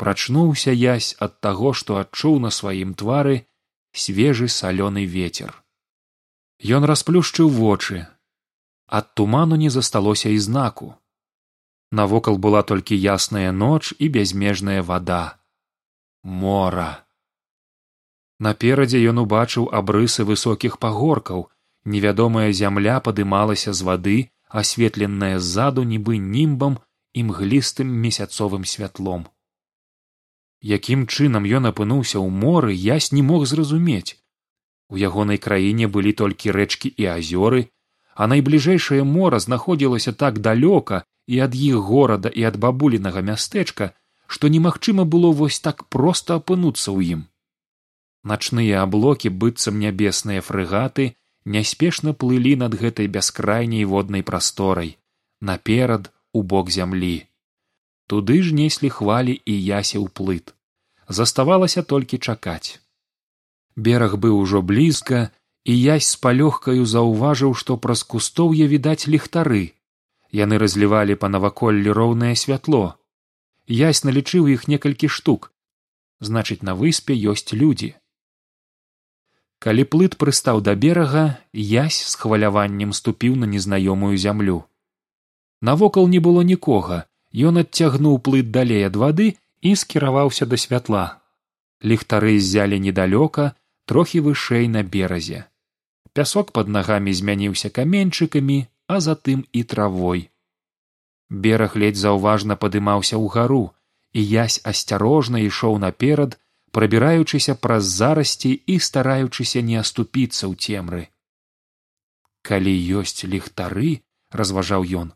прачнуўся язь ад таго што адчуў на сваім твары свежы салёны ветер ён расплюшчыў вочы. Ад туману не засталося і знаку. Навокал была толькі ясная ноч і бязмежная вада. Мора. Наперадзе ён убачыў абрысы высокіх пагоркаў. Невядомая зямля падымалася з вады асветленая ззаду нібы німбам і мглістым месяцовым святлом якім чынам ён апынуўся ў моры ясь не мог зразумець. У ягонай краіне былі толькі рэчкі і азёры а найбліжэйшае мора знаходзілася так далёка і ад іх горада і ад бабулінага мястэчка што немагчыма было вось так проста апынуцца ў ім. Начныя аблокі быццам нябесныя фрэгаты няспешна плылі над гэтай бяскрайняй воднай прасторай наперад у бок зямлі туды ж неслі хвалі і ясеў плыт. Заставалася толькі чакаць. Бераг быў ужо блізка і язь з палёгкаю заўважыў што праз кустоўе відаць ліхтары. Яны разлівалі па наваколлі роўнае святло. Язь налічыў іх некалькі штук. Значыць на выспе ёсць людзі. Калі плыт прыстаў да берага язь з хваляваннем ступіў на незнаёмую зямлю. Навокал не было нікога ён адцягнуў плыт далей ад вады і скіраваўся да святла. Ліхтары ззялі недалёка трохі вышэй на беразе. Пясок под нагамі змяніўся каменьчыкамі а затым і травой. Бераг ледзь заўважна падымаўся ўгару і язь асцярожна ішоў наперад прабіраючыся праз зарасці і стараючыся не аступіцца ў цемры. Калі ёсць ліхтары разважаў ён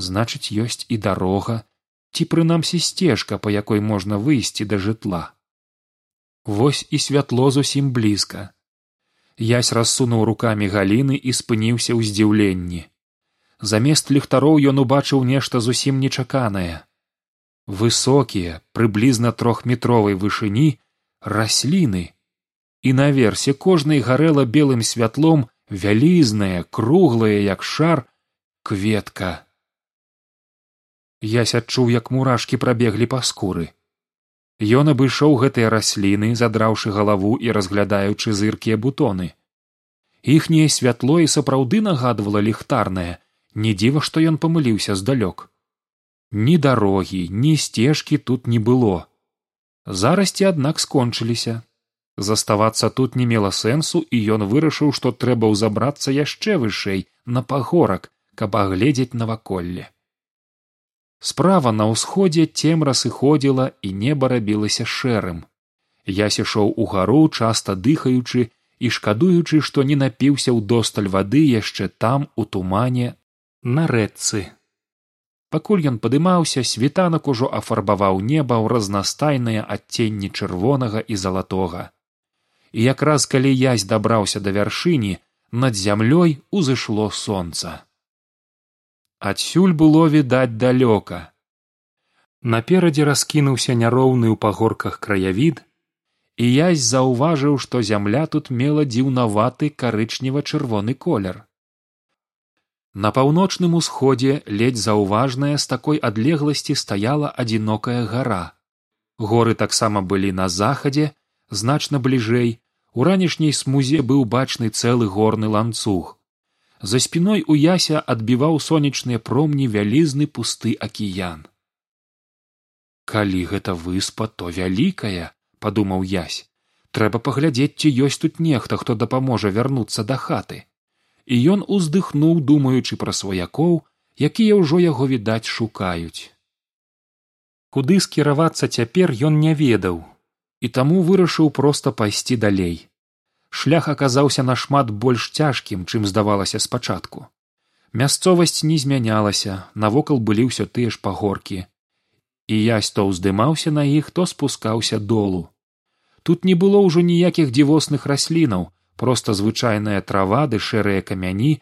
значыць ёсць і дарога ці прынамсі сцежка па якой можна выйсці да жытла вось і святло зусім блізка. Язь рассунуў рукамі галіны і спыніўся ў здзіўленні. Замест ліхтароў ён убачыў нешта зусім нечаканае. Высокія прыблізна трохметровай вышыні расліны. І наверсе кожнай гарэла белым святлом вялізная круглая як шар кветка ясь адчуў як мурашкі прабеглі па скуры. Ён абышоў гэтыя расліны задраўшы галаву і разглядаючы зыркія бутоны. Іхняе святло і сапраўды нагадвала ліхтарнае не дзіва што ён памыліўся здалёк. Ні дарогі ні сцежкі тут не было. Зарасці аднак скончыліся. Заставацца тут не мела сэнсу і ён вырашыў што трэба ўзабрацца яшчэ вышэй на пагорак каб агледзець наваколле справа на ўсходзе цемра сыходзіла і неба рабілася шэрым. Я сышоў угару часта дыхаючы і шкадуючы што не напіўся ўдосталь вады яшчэ там у тумане на рэчцы пакуль ён падымаўся світанак ужо афарбаваў неба ў разнастайныя адценні чырвонага і залатога. І якраз калі язь дабраўся да вяршыні над зямлёй узышло сонца адсюль было відаць далёка. Наперадзе раскінуўся няроўны ў пагорках краявід і язь заўважыў што зямля тут мела дзіўнаваты карычнева чырвоны колер. На паўночным усходзе ледзь заўважная з такой адлегласці стаяла адзінокая гара. Горы таксама былі на захадзе значна бліжэй. У ранішняй смузе быў бачны цэлы горны ланцуг за спіной у яся адбіваў сонечныя промні вялізны пусты акіян. Калі гэта выспа то вялікая падумаў язь. Трэба паглядзець ці ёсць тут нехта хто дапаможа вярнуцца да хаты і ён уздыхнуў думаючы пра сваякоў якія ўжо яго відаць шукаюць. Куды скіравацца цяпер ён не ведаў і таму вырашыў проста пайсці далей шлях аказаўся нашмат больш цяжкім чым здавалася спачатку. Мясцовасць не змянялася навокал былі ўсё тыя ж пагоркі. І язь то ўздымаўся на іх то спускаўся долу. Тут не было ўжо ніякіх дзівосных раслінаў проста звычайная трава ды шэрыя камяні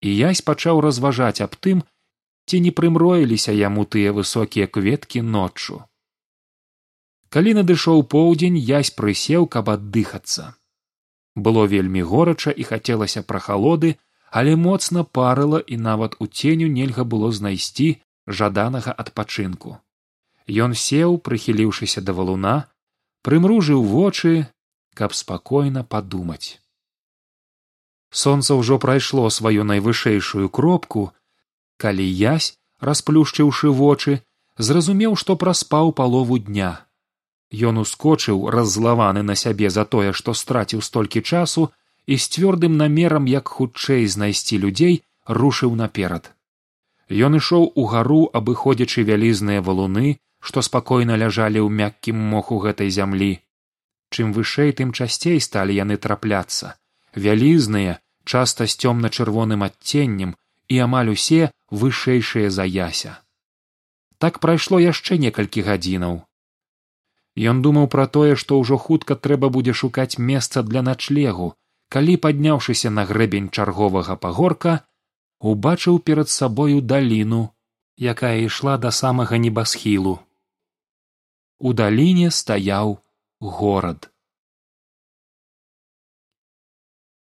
і язь пачаў разважаць аб тым ці не прымроіліся яму тыя высокія кветкі ноччу. Калі надышоў поўдзень язь прысеў каб аддыхацца было вельмі горача і хацелася прахалоды але моцна парыла і нават у ценю нельга было знайсці жаданага адпачынку. Ён сеў прыхіліўшыся да валуна прымружыў вочы каб спакойна падумаць. Сонца ўжо прайшло сваю найвышэйшую кропку калі язь расплюшчыўшы вочы зразумеў што праспаў палову дня ён ускочыў раззлаваны на сябе за тое што страціў столькі часу і з цвёрдым намерам як хутчэй знайсці людзей рушыў наперад. Ён ішоў угару абыходзячы вялізныя валуны што спакойна ляжалі ў мяккім моху гэтай зямлі. Чым вышэй тым часцей сталі яны трапляцца. Вялізныя часта з цёмна чырвоным адценнем і амаль усе вышэйшыя за яся. Так прайшло яшчэ некалькі гадзінаў ён думаў пра тое што ўжо хутка трэба будзе шукаць месца для начлегу калі падняўшыся на грэбень чарговага пагорка убачыў перад сабою даліну якая ішла да самага небасхілу. У даліне стаяў горад.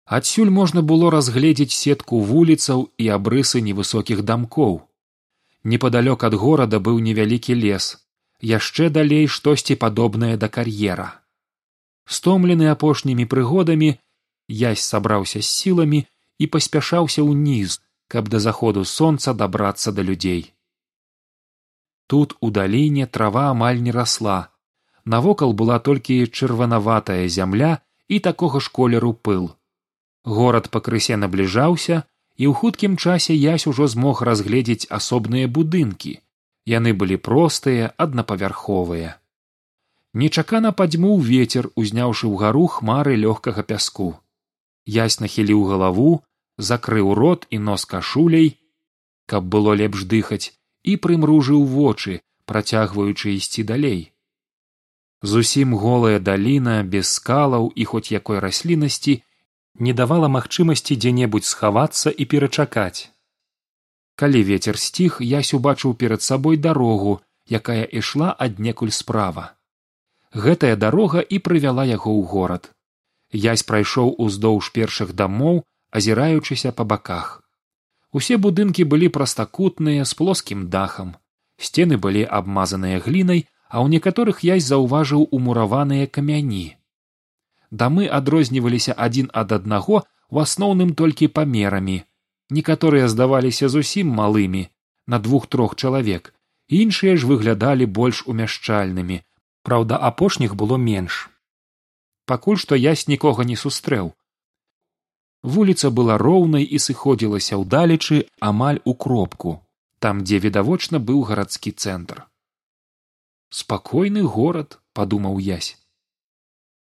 Адсюль можна было разгледзець сетку вуліцаў і абрысы невысокіх дамкоў. Непадалёк ад горада быў невялікі лес яшчэ далей штосьці падобнае да кар'ера. Стомлены апошнімі прыгодамі язь сабраўся з сіламі і паспяшаўся ўніз каб да заходу сонца дабрацца да людзей. Тут у даліне трава амаль не расла. Навокал была толькі чырванаватая зямля і такога ж колеру пыл. Горад пакрысе набліжаўся і ў хуткім часе язь ужо змог разгледзець асобныя будынкі яны былі простыя аднапавярховыя. Нечакана падзьмуў вецер узняўшы ўгару хмары лёгкага пяску. Язь нахіліў галаву закрыў рот і нос кашуляй каб было лепш дыхаць і прымружыў вочы працягваючы ісці далей. Зусім голая даліна без скалаў і хоць якой расліннасці не давала магчымасці дзе небудзь схавацца і перачакаць калі вецер сціх ясь убачыў перад сабой дарогу якая ішла аднекуль справа. Гэтая дарога і прывяла яго ў горад. Язь прайшоў уздоўж першых дамоў азіраючыся па баках. Усе будынкі былі прастакутныя з плоскім дахам. Сцены былі абмазаныя глінай а ў некаторых язь заўважыў умураваныя камяні. Дамы адрозніваліся адзін ад аднаго у асноўным толькі памерамі некаторыя здаваліся зусім малымі на двух трох чалавек іншыя ж выглядалі больш умяшчальнымі. Праўда апошніх было менш. Пакуль што язь нікога не сустрэў. Вуліца была роўнай і сыходзілася ўдалечы амаль у кропку там дзе відавочна быў гарадскі цэнтр. Спакойны горад падумаў язь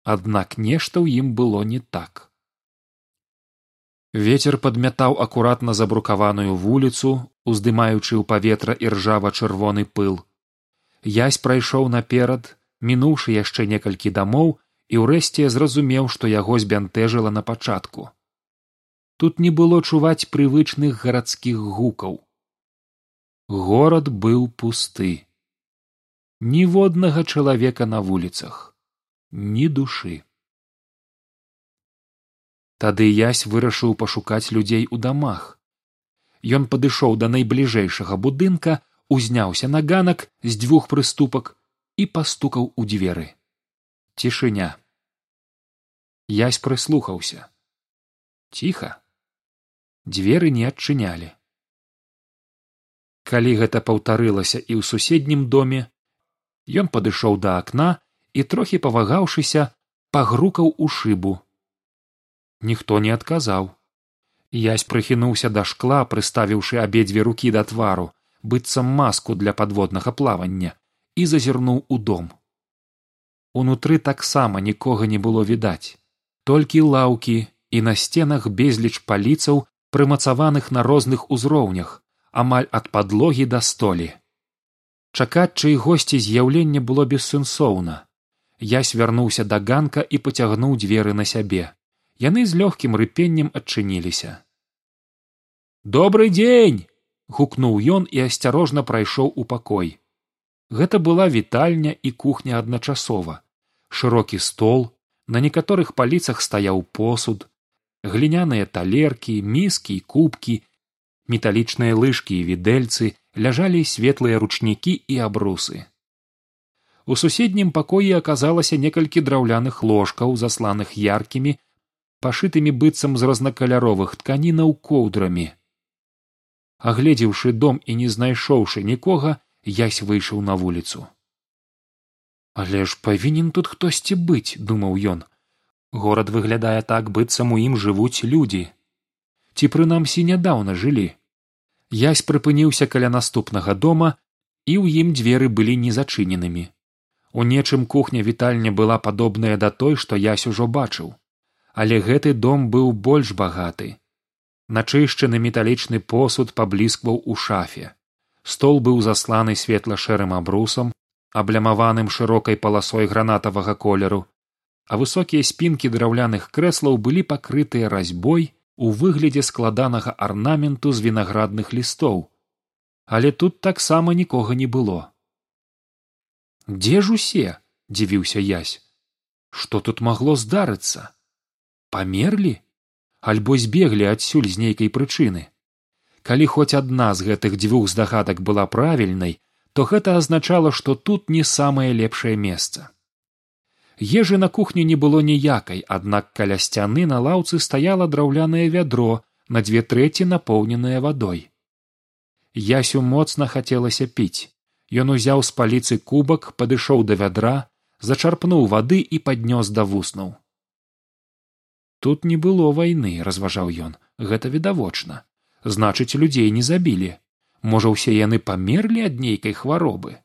аднак нешта ў ім было не так вецер падмятаў акуратна забрукаваную вуліцу уздымаючы ў паветра і ржава чырвоны пыл. Язь прайшоў наперад мінуўшы яшчэ некалькі дамоў і ўрэшце зразумеў што яго збянтэжыла на пачатку. Тут не было чуваць прывычных гарадскіх гукаў. Горад быў пусты. Ніводнага чалавека на вуліцах ні душы тады язь вырашыў пашукаць людзей у дамах. Ён падышоў да найбліжэйшага будынка узняўся на ганак з дзвюх прыступак і пастукаў у дзверы. Цішыня. Язь прыслухаўся. Ціха. Дзверы не адчынялі. Калі гэта паўтарылася і ў суседнім доме ён падышоў да акна і трохі павагаўшыся пагрукаў у шыбу ніхто не адказаў. Язь прыхінуўся да шкла прыставіўшы абедзве рукі да твару быццам маску для падводнага плавання і зазірнуў у дом. Унутры таксама нікога не было відаць. Толькі лаўкі і на сценах безліч паліцаў прымацаваных на розных узроўнях амаль ад падлогі да столі. Чакаць чый госці з'яўлення было бессэнсоўна. Я свярнуўся да ганка і пацягнуў дзверы на сябе яны з лёгкім рыпеннем адчыніліся. Добрый дзень гукнуў ён і асцярожна прайшоў у пакой. Гэта была вітальня і кухня адначасова. Шырокі стол на некаторых паліцах стаяў посуд гліняныя талеркі міскі і кубкі металічныя лыжкі і відэльцы ляжалі светлыя ручнікі і абрусы. У суседнім пакоі аказалася некалькі драўляных ложкаў засланых яркімі пашытымі быццам з рознакаляровых тканінаў коўдрамі. Агледзеўшы дом і не знайшоўшы нікога язь выйшаў на вуліцу. Але ж павінен тут хтосьці быць думаў ён. Горад выглядае так быццам у ім жывуць людзі. Ці прынамсі нядаўна жылі? Язь прыпыніўся каля наступнага дома і ў ім дзверы былі незачыненымі у нечым кухня вітальня была падобная да той што язь ужо бачыў але гэты дом быў больш багаты. Начышчаны металічны посуд пабліскваў у шафе. Стол быў засланы светла шэрым абрусам аблямаваным шырокай паласой гранатавага колеру а высокія спінкі драўляных крэслаў былі пакрытыя разьбой у выглядзе складанага арнаменту з вінаградных лістоў. Але тут таксама нікога не было. Дзе ж усе дзівіўся язь што тут магло здарыцца памерлі? Альбо збеглі адсюль з нейкай прычыны. Калі хоць адна з гэтых дзвюх здагадак была правільнай то гэта азначала што тут не самае лепшае месца. Ежы на кухні не было ніякай аднак каля сцяны на лаўцы стаяла драўлянае вядро на дзве трэці напоўненае вадой. Ясю моцна хацелася піць. Ён узяў з паліцы кубак падышоў да вядра зачарпнуў вады і паднёс да вуснуў тут не было вайны разважаў ён. Гэта відавочна. Значыць людзей не забілі. Можа ўсе яны памерлі ад нейкай хваробы?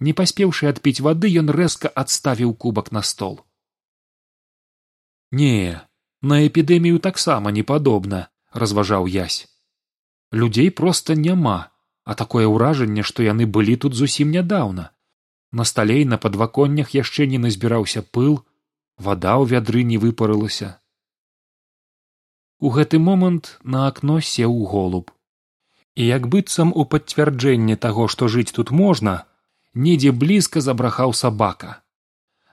Не паспеўшы адпіць вады ён рэзка адставіў кубак на стол. Не на эпідэмію таксама не падобна разважаў язь людзей проста няма а такое ўражанне што яны былі тут зусім нядаўна. На сталей на падваконнях яшчэ не назбіраўся пыл вада ў вядры не выпарылася. У гэты момант на акно сеў голуб. І як быццам у пацвярджэнне таго што жыць тут можна недзе блізка забрахаў сабака.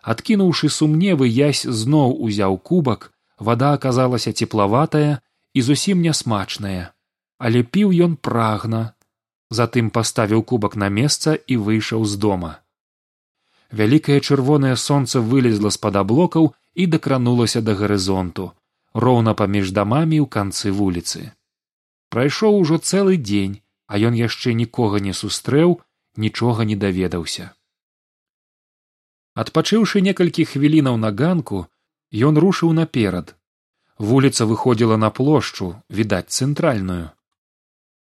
Адкінуўшы сумневы язь зноў узяў кубак вада аказалася цеплаватая і зусім нясмачная але піў ён прагна затым паставіў кубак на месца і выйшаў з дома вялікае чырвонае сонца вылезла з пад аблокаў і дакранулася да гарызонту роўна паміж дамамі ў канцы вуліцы. Прайшоў ужо цэлы дзень а ён яшчэ нікога не сустрэў нічога не даведаўся. Адпачыўшы некалькі хвілінаў на ганку ён рушыў наперад. Вуліца выходзіла на плошчу відаць цэнтральную.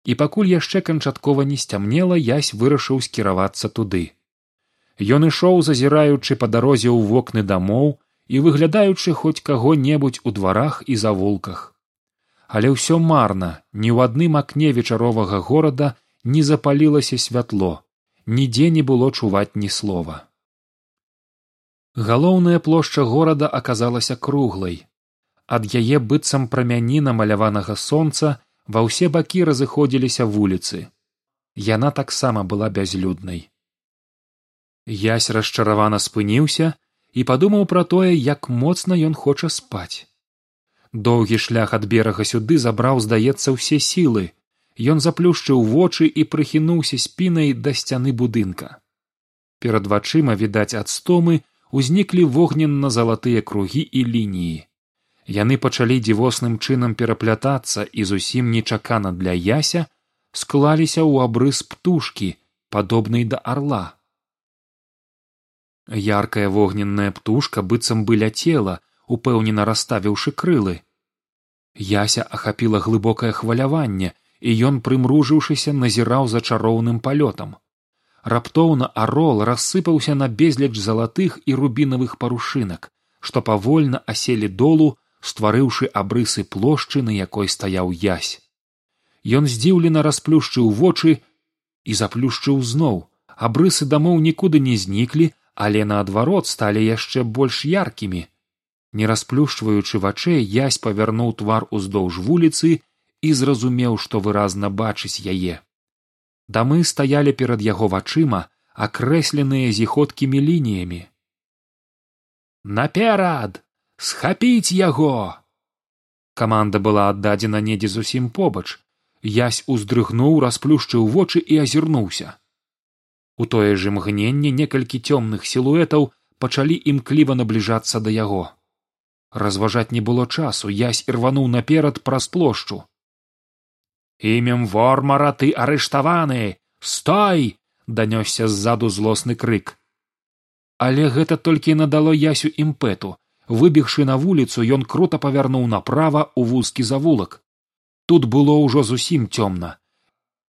І пакуль яшчэ канчаткова не сцямнела язь вырашыў скіравацца туды ён ішоў зазіраючы па дарозе ў вокны дамоў і выглядаючы хоць каго небудзь у дварах і завулках. Але ўсё марна ні ў адным акне вечаровага горада не запалілася святло нідзе не было чуваць ні слова. Галоўная плошча горада аказалася круглай. Ад яе быццам прамяні намаляванага сонца ва ўсе бакі разыходзіліся вуліцы. Яна таксама была бязлюднай язь расчаравана спыніўся і падумаў пра тое як моцна ён хоча спаць. Доўгі шлях ад берага сюды забраў здаецца ўсе сілы. Ён заплюшчыў вочы і прыхінуўся спінай да сцяны будынка. Перад вачыма відаць ад стомы узніклі вогненна залатыя кругі і лініі. Яны пачалі дзівосным чынам пераплятацца і зусім нечакана для яся склаліся ў абрыс птушкі падобнай да арла яркая вогненная птушка быццам бы ляцела упэўнена расставіўшы крылы. Яся ахапіла глыбокае хваляванне і ён прымружыўшыся назіраў за чароўным палётам. Раптоўна арол рассыпаўся на безліч залатых і рубінавых парушынак што павольна аселі долу стварыўшы абрысы плошчы на якой стаяў язь ён здзіўлена расплюшчыў вочы і заплюшчыў зноў. Абрысы дамоў нікуды не зніклі але наадварот сталі яшчэ больш яркімі. Не расплюшчваючы вачэй язь павярнуў твар уздоўж вуліцы і зразумеў што выразна бачыць яе. Дамы стаялі перад яго вачыма акрэсленыя зіходкімі лініямі. Наперад! Схапіць яго! Каманда была аддадзена недзе зусім побач. Язь уздрыгнуў расплюшчыў вочы і азірнуўся у тое ж імгненне некалькі цёмных сілуэтаў пачалі імкліва набліжацца да яго. Разважаць не было часу язь ірвануў наперад праз плошчу. Імем вормара ты арыштаваны! Стой данёсся ззаду злосны крык. Але гэта толькі надало ясю імпэту. Выбегшы на вуліцу ён круто павярнуў направа ў вузкі завулак. Тут было ўжо зусім цёмна.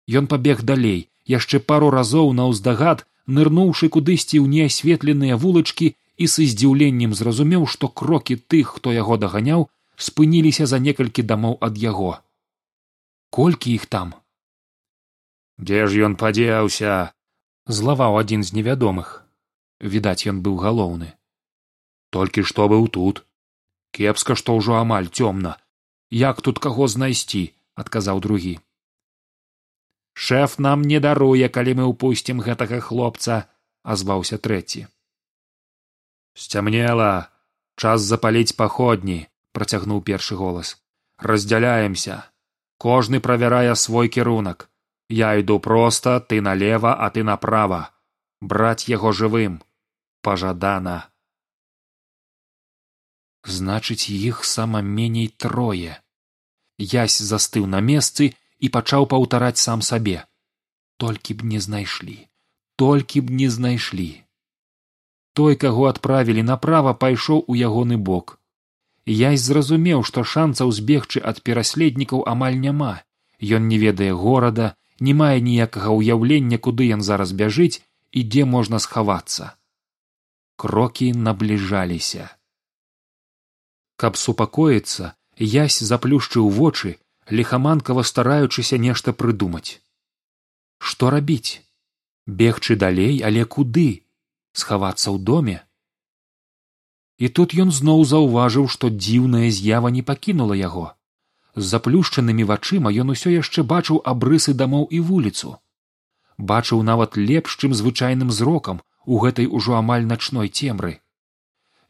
Ён пабег далей яшчэ пару разоў наўздагад нырнуўшы кудысьці ў неасветленыя вулачкі і са здзіўленнем зразумеў што крокі тых хто яго даганяў спыніліся за некалькі дамоў ад яго. Колькі іх там? Дзе ж ён падзеўся злаваў адзін з невядомых. Відаць ён быў галоўны. Толькі што быў тут. Кепска што ўжо амаль цёмна. Як тут каго знайсці? Адказаў другі шэф нам не даруе калі мы ўпусцім гэтага хлопца азваўся трэці. Сцямнела. Час запаліць паходні працягнуў першы голас. Раздзяляемся. Кожны правярае свой кірунак. Я іду проста ты налева а ты направа. Браць яго жывым. Пажадана значыць іх сама меней трое ясь застыў на месцы і пачаў паўтараць сам сабе. Толькі б не знайшлі толькі б не знайшлі. Той каго адправілі направа пайшоў у ягоны бок. Язь зразумеў што шанцаў збегчы ад пераследнікаў амаль няма. Ён не ведае горада не мае ніякага ўяўлення куды ён зараз бяжыць і дзе можна схавацца. Крокі набліжаліся. Каб супакоіцца язь заплюшчыў вочы лихаманкава стараючыся нешта прыдумаць. Што рабіць? Бегчы далей але куды? Схавацца ў доме? І тут ён зноў заўважыў што дзіўная з'ява не пакінула яго. З заплюшчанымі вачыма ён усё яшчэ бачыў абрысы дамоў і вуліцу. Бачыў нават лепш чым звычайным зрокам у гэтай ужо амаль начной цемры.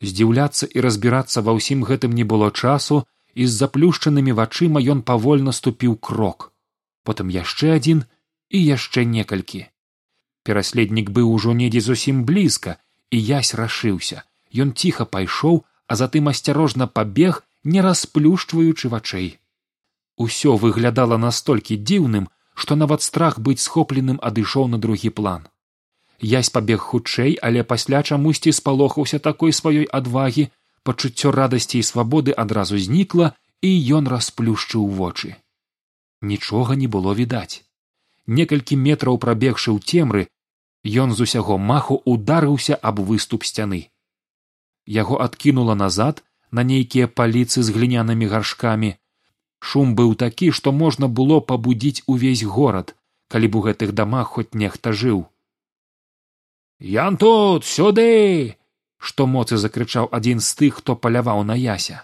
Здзіўляцца і разбірацца ва ўсім гэтым не было часу і з заплюшчанымі вачыма ён павольна ступіў крок. Потым яшчэ адзін і яшчэ некалькі. Пераследнік быў ужо недзе зусім блізка і язь рашыўся. Ён ціха пайшоў а затым асцярожна пабег не расплюшчваючы вачэй. Усё выглядала настолькі дзіўным што нават страх быць схопленым адышоў на другі план. Язь пабег хутчэй але пасля чамусьці спалохаўся такой сваёй адвагі пачуццё радасці і свабоды адразу знікла і ён расплюшчыў вочы. Нічога не было відаць. Некалькі метраў прабегшы ў цемры ён з усяго маху ударыўся аб выступ сцяны. Яго адкінула назад на нейкія паліцы з глінянымі гаршкамі. Шум быў такі што можна было пабудзіць увесь горад калі б у гэтых дамах хоць нехта жыў. Ян тут сюды што моцы закрычаў адзін з тых хто паляваў на яся.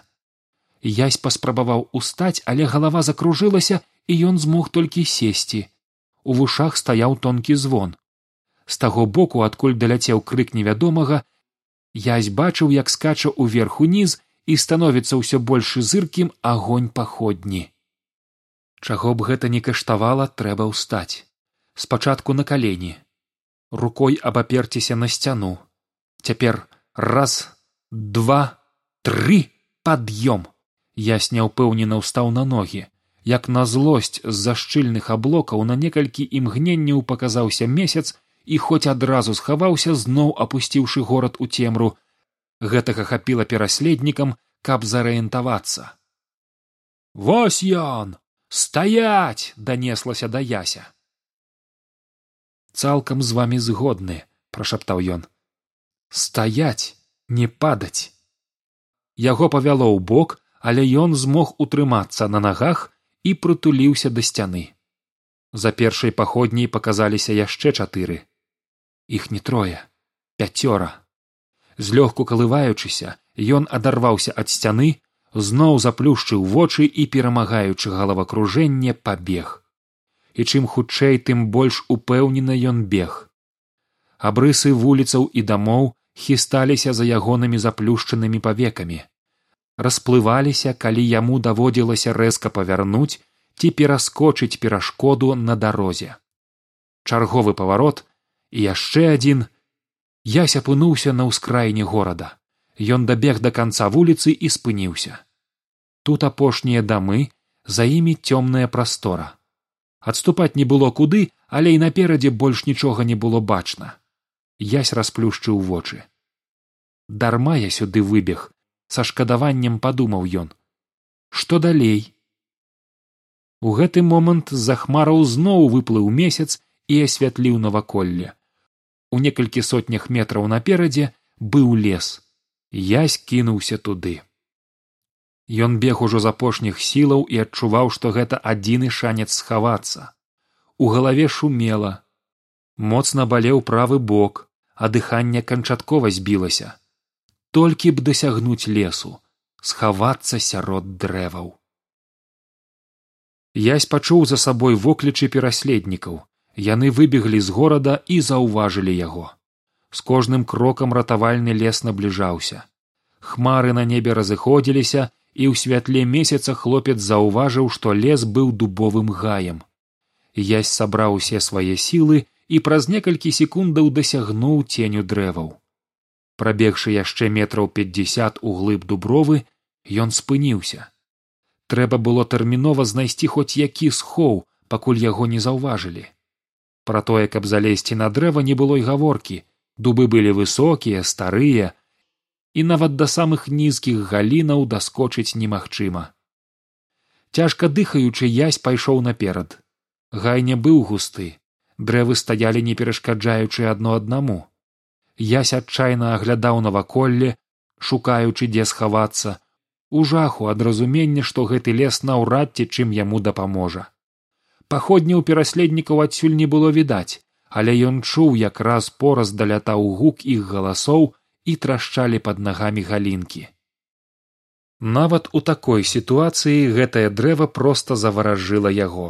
Язь паспрабаваў устаць але галава закружылася і ён змог толькі сесці у вушах стаяў тонкі звон. З таго боку адкуль даляцеў крык невядомага язь бачыў як скача ўверх уніз і становіцца ўсё больш зыркім агонь паходні. Чаго б гэта не каштавала трэба ўстаць. Спачатку на калені. Рукой абаперціся на сцяну. Цяпер раз два тры пад'ём. Ясь няўпэўнена ўстаў на ногі. Як на злосць з за шчыльных аблокаў на некалькі імгненняў паказаўся месяц і хоць адразу схаваўся зноў апусціўшы горад у цемру гэтага хапіла пераследнікам каб зарыентавацца. Вось ён! Стаять данеслася да яся. Цалкам з вамі згодны прашаптаў ён стаять не падаць. Яго павяло ў бок але ён змог утрымацца на нагах і прытуліўся да сцяны. За першай паходняй паказаліся яшчэ чатыры. Іх не трое пяцёра. Злёгку калываючыся ён адарваўся ад сцяны зноў заплюшчыў вочы і перамагаючы галавакружэнне пабег. І чым хутчэй тым больш упэўнена ён бег. Абрысы вуліцаў і дамоў хісталіся за ягонымі заплюшчанымі павекамі. Расплываліся калі яму даводзілася рэзка павярнуць ці пераскочыць перашкоду на дарозе. Чарговы паварот і яшчэ адзін. Ясь апынуўся на ўскраіне горада. Ён дабег да канца вуліцы і спыніўся. Тут апошнія дамы за імі цёмная прастора. Адступаць не было куды але і наперадзе больш нічога не было бачна ясь расплюшчыў вочы. Дарма я сюды выбег са шкадаваннем падумаў ён. Што далей? У гэты момант з за хмараў зноў выплыў месяц і асвятліў наваколле. У некалькі сотнях метраў наперадзе быў лес. Язь кінуўся туды. Ён бег ужо з апошніх сілаў і адчуваў што гэта адзіны шанец схавацца. У галаве шумела. Моцна балеў правы бок а дыханне канчаткова збілася. Толькі б дасягнуць лесу схавацца сярод дрэваў. Язь пачуў за сабой воклічы пераследнікаў. Яны выбеглі з горада і заўважылі яго. З кожным крокам ратавальны лес набліжаўся. Хмары на небе разыходзіліся і ў святле месяца хлопец заўважыў што лес быў дубовым гаем. Язь сабраў усе свае сілы і праз некалькі секундаў дасягнуў ценю дрэваў. Прабегшы яшчэ метраў пятьдесят у глыб дубровы ён спыніўся. Трэба было тэрмінова знайсці хоць які схоў пакуль яго не заўважылі. Пра тое каб залезці на дрэва не было і гаворкі. Дубы былі высокія старыя і нават да самых нізкіх галінаў даскочыць немагчыма. Цяжка дыхаючы язь пайшоў наперад. Гай не быў густы дрэвы стаялі не перашкаджаючы адно аднаму. Ясь адчайна аглядаў наваколле шукаючы дзе схавацца у жаху ад разумення што гэты лес наўрад ці чым яму дапаможа. Паходні ў пераследнікаў адсюль не было відаць але ён чуў як раз пораз далятаў гук іх галасоў і трашчалі пад нагамі галінкі. Нават у такой сітуацыі гэтае дрэва проста заваражыла яго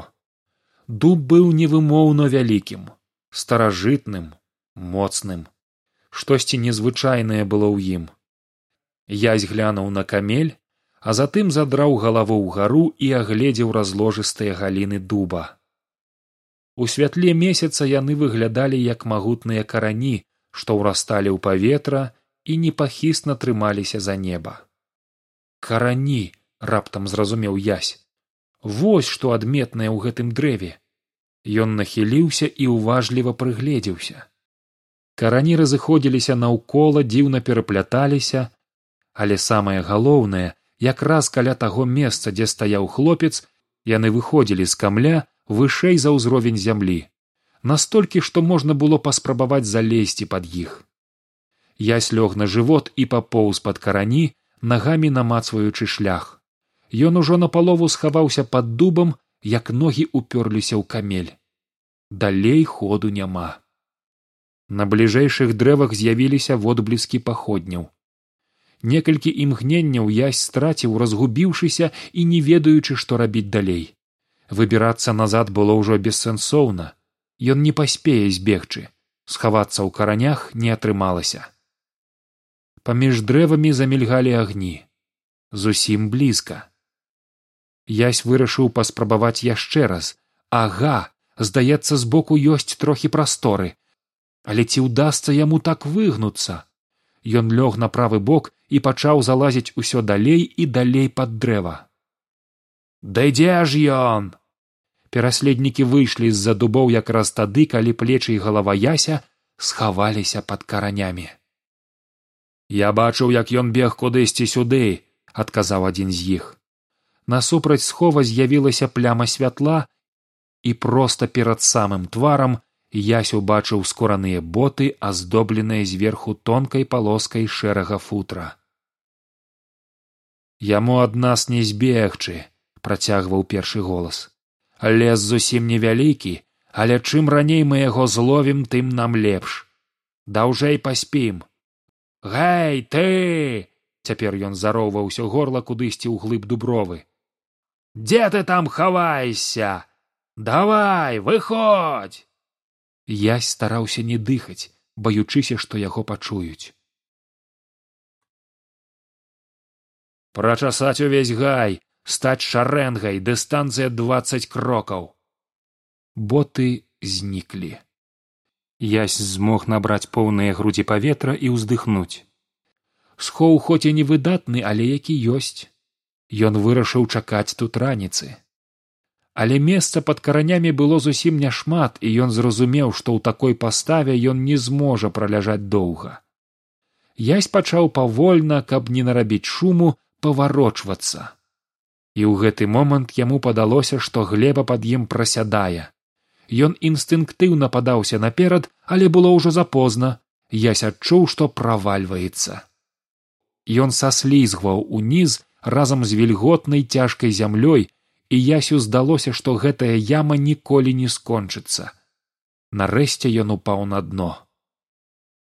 дуб быў невымоўна вялікім старажытным моцным. Штосьці незвычайнае было ў ім. Язь глянуў на камель а затым задраў галаву ўгару і агледзеў разложыстыя галіны дуба. У святле месяца яны выглядалі як магутныя карані што ўрасталі ў паветра і непахісна трымаліся за неба. Карані раптам зразумеў язь вось што адметнае ў гэтым дрэве. Ён нахіліўся і ўважліва прыгледзеўся. Карані разыходзіліся наўкола дзіўна перапляталіся але самае галоўнае якраз каля таго месца дзе стаяў хлопец яны выходзілі з камля вышэй за ўзровень зямлі. Настолькі што можна было паспрабаваць залезці пад іх. Ясь лёг на жывот і папоўз пад карані нагамі намацваючы шлях ён ужо напалову схаваўся пад дубам як ногі упёрліся ў камель. Далей ходу няма. На бліжэйшых дрэвах з'явіліся водбліскі паходняў. Некалькі імгненняў язь страціў разгубіўшыся і не ведаючы што рабіць далей. Выбірацца назад было ўжо бессэнсоўна. Ён не паспее збегчы. Схавацца ў каранях не атрымалася. Паміж дрэвамі замільгалі агні. Зусім блізка язь вырашыў паспрабаваць яшчэ раз. Ага здаецца збоку ёсць трохі прасторы. Але ці ўдасца яму так выгнуцца? Ён лёг на правы бок і пачаў залазіць усё далей і далей пад дрэва. Да ідзе ж ён! Пераследнікі выйшлі з за дубоў якраз тады калі плечы і галава яся схаваліся пад каранямі. Я бачыў як ён бег кудысьці сюды адказаў адзін з іх насупраць схова з'явілася пляма святла і проста перад самым тварам ясь убачыў скураныя боты аздобленыя зверху тонкай палоскай шэрага футра. Яму ад нас не збегчы працягваў першы голас. Лес зусім невялікі але чым раней мы яго зловім тым нам лепш. Даўжэй паспім гэй ты цяпер ён зароўваўся горла кудысьці ў глыб дубровы дзе ты там хавайся давай выходзь язь стараўся не дыхаць баючыся што яго пачуюць. Прачасаць увесь гай стаць шарэнгай дыстанцыя дваццаць крокаў. Боты зніклі. Ясь змог набраць поўныя грудзі паветра і ўздыхнуць. Схоў хоць і не выдатны, але які ёсць. Ён вырашыў чакаць тут раніцы. Але месца пад каранямі было зусім няшмат, і ён зразумеў, што ў такой паставе ён не зможа праляжаць доўга. Ясь пачаў павольна, каб не нарабіць шуму паварочвацца. І ў гэты момант яму падалося, што глеба пад ім прасядае ён інстынктыўна падаўся наперад, але было ўжо запозна ясь адчуў што правальваецца ён саслізгваў уніз разам з вільготнай цяжкай зямлёй і ясю здалося што гэтая яма ніколі не скончыцца. Нарэшце ён упаў на дно